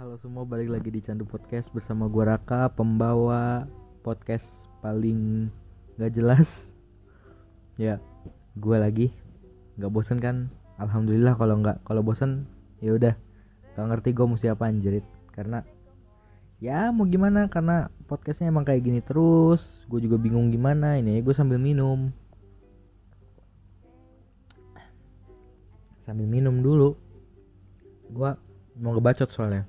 Halo semua, balik lagi di Candu Podcast bersama gua Raka, pembawa podcast paling gak jelas. Ya, gua lagi. Gak bosen kan? Alhamdulillah kalau nggak kalau bosen ya udah. Gak ngerti gue mesti apa anjrit karena ya mau gimana? Karena podcastnya emang kayak gini terus. Gue juga bingung gimana. Ini gue sambil minum. Sambil minum dulu. Gue mau ngebacot soalnya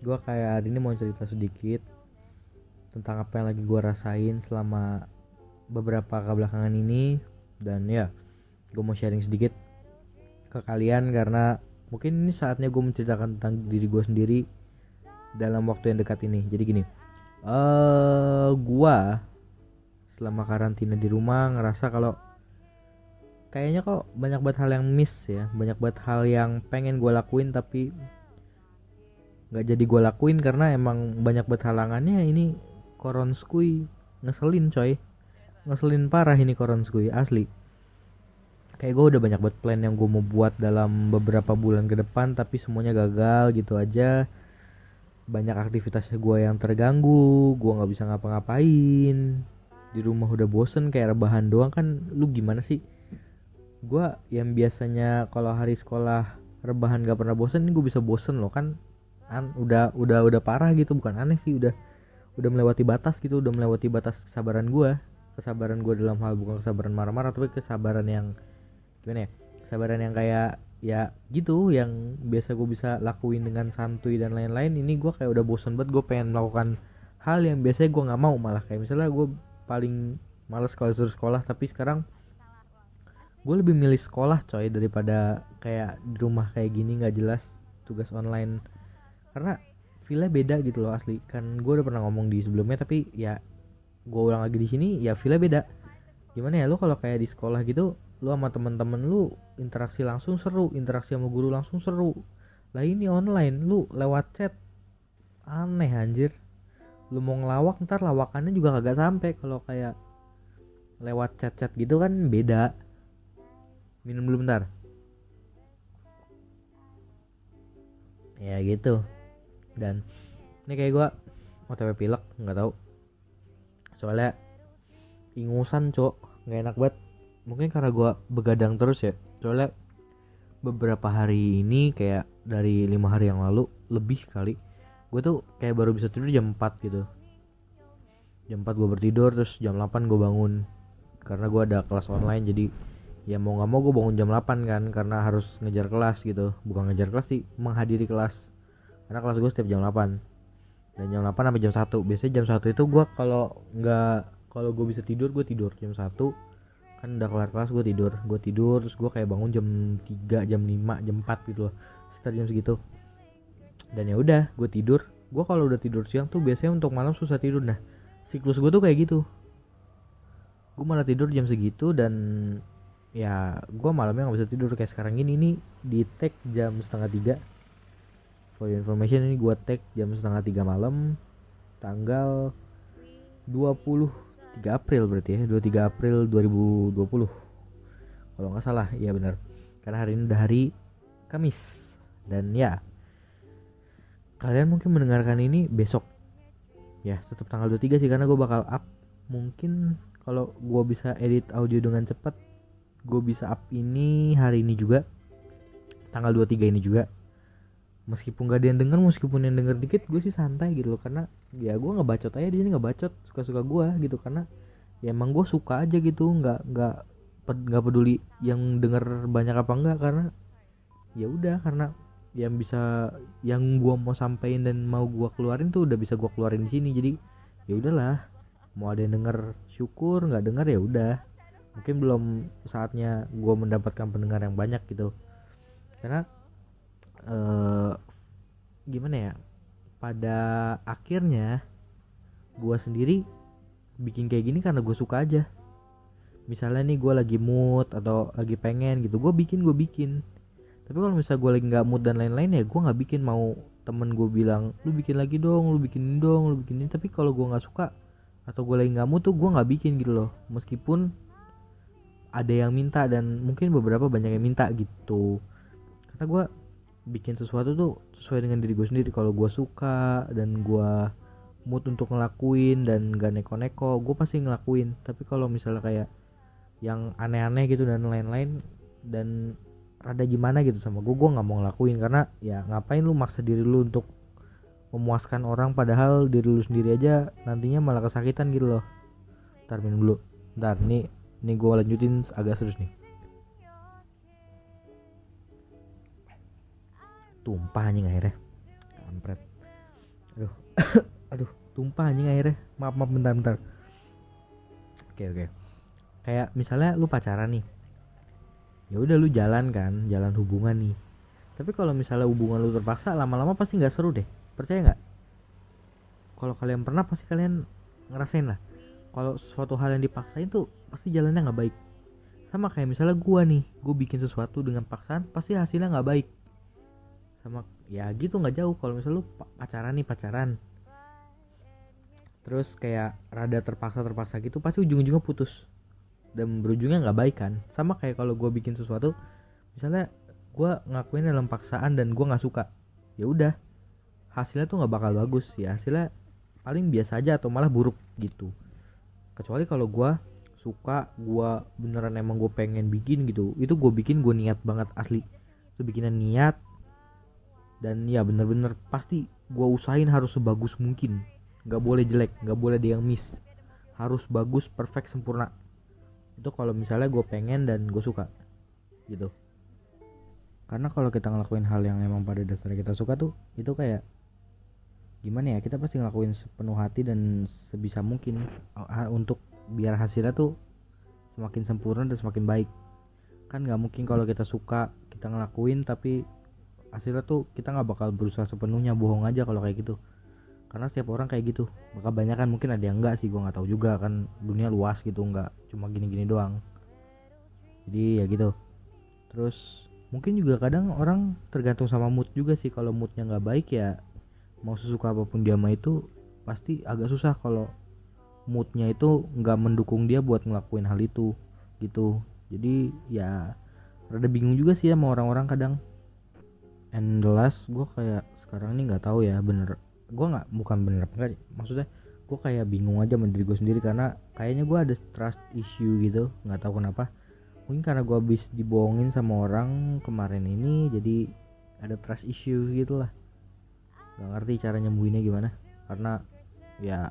gue kayak hari ini mau cerita sedikit tentang apa yang lagi gue rasain selama beberapa kebelakangan ini. Dan ya gue mau sharing sedikit ke kalian karena mungkin ini saatnya gue menceritakan tentang diri gue sendiri dalam waktu yang dekat ini. Jadi gini eh uh, gue selama karantina di rumah ngerasa kalau kayaknya kok banyak banget hal yang miss ya banyak banget hal yang pengen gue lakuin tapi nggak jadi gue lakuin karena emang banyak banget halangannya ini koronskui ngeselin coy. Ngeselin parah ini koronskui asli. Kayak gue udah banyak banget plan yang gue mau buat dalam beberapa bulan ke depan tapi semuanya gagal gitu aja. Banyak aktivitasnya gue yang terganggu gue nggak bisa ngapa-ngapain. Di rumah udah bosen kayak rebahan doang. Kan lu gimana sih? Gue yang biasanya kalau hari sekolah rebahan gak pernah bosen ini gue bisa bosen loh kan an udah udah udah parah gitu. Bukan aneh sih udah udah melewati batas gitu udah melewati batas kesabaran gue kesabaran gue dalam hal bukan kesabaran marah-marah tapi kesabaran yang gimana ya kesabaran yang kayak ya gitu yang biasa gue bisa lakuin dengan santuy dan lain-lain. Ini gue kayak udah bosen banget gue pengen melakukan hal yang biasanya gue nggak mau malah. Kayak misalnya gue paling males kalau suruh sekolah tapi sekarang gue lebih milih sekolah coy daripada kayak di rumah kayak gini nggak jelas tugas online karena feelnya beda gitu loh asli. Kan gue udah pernah ngomong di sebelumnya tapi ya gue ulang lagi di sini ya feelnya beda. Gimana ya lo kalau kayak di sekolah gitu lu sama temen-temen lu interaksi langsung seru interaksi sama guru langsung seru. Lah ini online lu lewat chat. Aneh anjir. Lu mau ngelawak ntar lawakannya juga kagak sampai kalau kayak lewat chat-chat gitu kan beda. Minum dulu bentar. Ya gitu dan ini kayak gua otw pilek nggak tahu. Soalnya ingusan cok. Nggak enak banget. Mungkin karena gue begadang terus ya. Soalnya beberapa hari ini kayak dari lima hari yang lalu lebih kali gue tuh kayak baru bisa tidur jam 4 gitu. Jam 4 gue bertidur terus jam 8 gue bangun. Karena gue ada kelas online jadi ya mau nggak mau gue bangun jam 8 kan karena harus ngejar kelas gitu. Bukan ngejar kelas sih menghadiri kelas karena kelas gue setiap jam 8 dan jam 8 sampai jam 1 biasanya jam 1 itu gue kalau nggak kalau gue bisa tidur gue tidur. Jam 1 kan udah kelar kelas gue tidur. Gue tidur terus gue kayak bangun jam 3 jam 5 jam 4 gitu loh. Jam segitu. Dan ya udah gue tidur. Gue kalau udah tidur siang tuh biasanya untuk malam susah tidur. Nah siklus gue tuh kayak gitu. Gue malah tidur jam segitu dan ya gue malamnya nggak bisa tidur kayak sekarang ini. Ini di tag jam setengah tiga for your information ini gue tag jam setengah tiga malam tanggal 20 3 April berarti ya 23 April 2020 kalau nggak salah iya benar. Karena hari ini udah hari Kamis. Dan ya kalian mungkin mendengarkan ini besok. Ya tetap tanggal 23 sih karena gue bakal up. Mungkin kalau gue bisa edit audio dengan cepat gue bisa up ini hari ini juga. Tanggal 23 ini juga meskipun gak ada yang denger meskipun yang denger dikit gue sih santai gitu loh. Karena ya gue nggak bacot aja di sini nggak bacot suka suka gue gitu. Karena ya emang gue suka aja gitu nggak nggak nggak peduli yang denger banyak apa enggak karena ya udah karena yang bisa yang gue mau sampaikan dan mau gue keluarin tuh udah bisa gue keluarin di sini. Jadi ya udahlah mau ada yang denger syukur nggak denger ya udah. Mungkin belum saatnya gue mendapatkan pendengar yang banyak gitu. Karena uh, gimana ya pada akhirnya gue sendiri bikin kayak gini karena gue suka aja. Misalnya nih gue lagi mood atau lagi pengen gitu gue bikin gue bikin. Tapi kalau misalnya gue lagi nggak mood dan lain-lain ya gue nggak bikin. Mau temen gue bilang lu bikin lagi dong lu bikin dong lu bikinin tapi kalau gue nggak suka atau gue lagi nggak mood tuh gue nggak bikin gitu loh. Meskipun ada yang minta dan mungkin beberapa banyak yang minta gitu. Karena gue bikin sesuatu tuh sesuai dengan diri gue sendiri. Kalau gue suka dan gue mood untuk ngelakuin dan gak neko-neko gue pasti ngelakuin. Tapi kalau misalnya kayak yang aneh-aneh gitu dan lain-lain dan rada gimana gitu sama gue gue nggak mau ngelakuin. Karena ya ngapain lu maksa diri lu untuk memuaskan orang padahal diri lu sendiri aja nantinya malah kesakitan gitu loh. Ntar minum dulu. Ntar nih nih gue lanjutin agak serius nih tumpah anjing akhirnya. Kampret. Aduh. Aduh tumpah anjing akhirnya. Maaf maaf bentar bentar. Oke oke. Kayak misalnya lu pacaran nih. Ya udah lu jalan kan jalan hubungan nih. Tapi kalau misalnya hubungan lu terpaksa lama-lama pasti nggak seru deh. Percaya nggak? Kalau kalian pernah pasti kalian ngerasain lah. Kalau suatu hal yang dipaksain tuh pasti jalannya nggak baik. Sama kayak misalnya gua nih gue bikin sesuatu dengan paksaan pasti hasilnya nggak baik sama ya gitu nggak jauh. Kalau misalnya lu pacaran nih pacaran. Terus kayak rada terpaksa terpaksa gitu pasti ujung-ujungnya putus. Dan berujungnya nggak baik kan. Sama kayak kalau gue bikin sesuatu misalnya gue ngakuin dalam paksaan dan gue nggak suka ya udah. Hasilnya tuh nggak bakal bagus. Ya hasilnya paling biasa aja atau malah buruk gitu. Kecuali kalau gue suka gue beneran emang gue pengen bikin gitu. Itu gue bikin gue niat banget asli. Itu bikinan niat dan ya bener-bener pasti gue usahain harus sebagus mungkin. Nggak boleh jelek nggak boleh ada yang miss. Harus bagus perfect sempurna. Itu kalau misalnya gue pengen dan gue suka gitu. Karena kalau kita ngelakuin hal yang emang pada dasarnya kita suka tuh itu kayak gimana ya kita pasti ngelakuin sepenuh hati dan sebisa mungkin untuk biar hasilnya tuh semakin sempurna dan semakin baik. Kan nggak mungkin kalau kita suka kita ngelakuin tapi hasilnya tuh kita nggak bakal berusaha sepenuhnya bohong aja kalau kayak gitu. Karena setiap orang kayak gitu. Maka banyak kan mungkin ada yang enggak sih gue nggak tahu juga kan. Dunia luas gitu nggak cuma gini-gini doang. Jadi ya gitu. Terus mungkin juga kadang orang tergantung sama mood juga sih. Kalau moodnya nggak baik ya mau sesuka apa pun dia mah itu pasti agak susah kalau moodnya itu nggak mendukung dia buat ngelakuin hal itu gitu. Jadi ya rada bingung juga sih sama orang-orang kadang and the last gue kayak sekarang ini nggak tahu ya bener gue nggak bukan bener apa enggak maksudnya gue kayak bingung aja mendiri gue sendiri karena kayaknya gue ada trust issue gitu nggak tahu kenapa. Mungkin karena gue habis dibohongin sama orang kemarin ini jadi ada trust issue gitu lah. Nggak ngerti cara nyembuhinnya gimana karena ya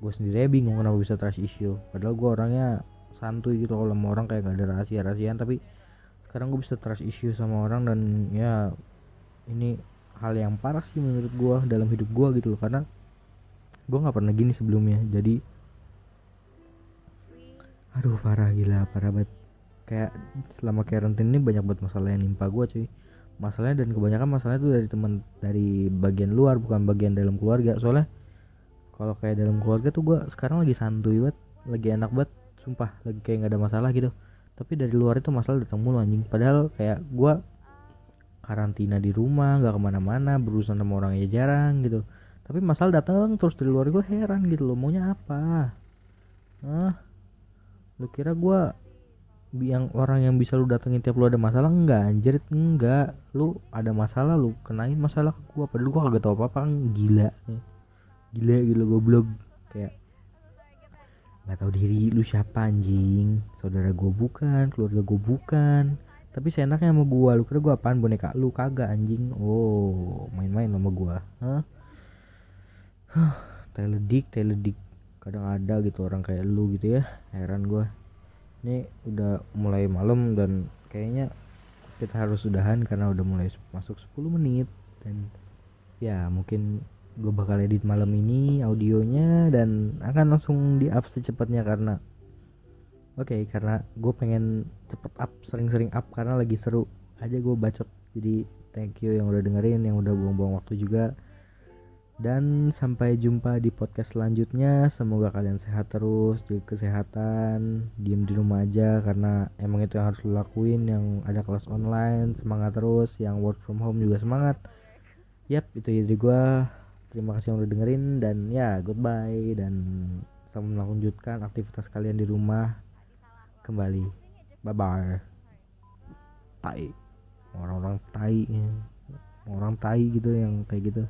gue sendiri bingung kenapa bisa trust issue. Padahal gue orangnya santuy gitu kalau sama orang kayak gak ada rahasia rahasiaan tapi sekarang gue bisa trust issue sama orang dan ya ini hal yang parah sih menurut gue dalam hidup gue gitu loh. Karena gue nggak pernah gini sebelumnya. Jadi aduh parah gila parah banget. Kayak selama karantina ini banyak banget masalah yang nimpa gue cuy. Masalahnya dan kebanyakan masalahnya itu dari teman dari bagian luar bukan bagian dalam keluarga. Soalnya kalau kayak dalam keluarga tuh gue sekarang lagi santuy banget lagi enak banget sumpah lagi kayak nggak ada masalah gitu tapi dari luar itu masalah datang mulu anjing. Padahal kayak gue karantina di rumah nggak ke mana-mana berurusan sama orang ya jarang gitu. Tapi masalah datang terus dari luar gue heran gitu loh. Maunya apa? Ah lu kira gue yang orang yang bisa lu datengin tiap lu ada masalah? Enggak anjir. Enggak lu ada masalah lu kenain masalah ke gue padahal gue kagak tau apa apa kan. Gila. Gila gila goblok. Kayak nggak tahu diri lu siapa anjing. Saudara gue bukan keluarga gue bukan. Tapi seenaknya sama gua. Lu kira gua apaan? Boneka lu? Kagak anjing. Oh main-main sama gua. Hah? Teledik teledik. Kadang ada gitu orang kayak lu gitu ya. Heran gua. Ini udah mulai malam dan kayaknya kita harus sudahan karena udah mulai masuk 10 menit. Dan ya mungkin gue bakal edit malam ini audionya dan akan langsung di up secepatnya karena Oke, okay, karena gue pengen cepet up, sering-sering up karena lagi seru aja gue bacot. Jadi thank you yang udah dengerin, yang udah buang-buang waktu juga. Dan sampai jumpa di podcast selanjutnya. Semoga kalian sehat terus, jaga kesehatan, diem di rumah aja karena emang itu yang harus lo lakuin. Yang ada kelas online, semangat terus. Yang work from home juga semangat. Yap, itu jadi gue. Terima kasih yang udah dengerin dan ya goodbye dan selamat melanjutkan aktivitas kalian di rumah kembali. Bye bye. Bye. orang-orang tai orang tai gitu yang kayak gitu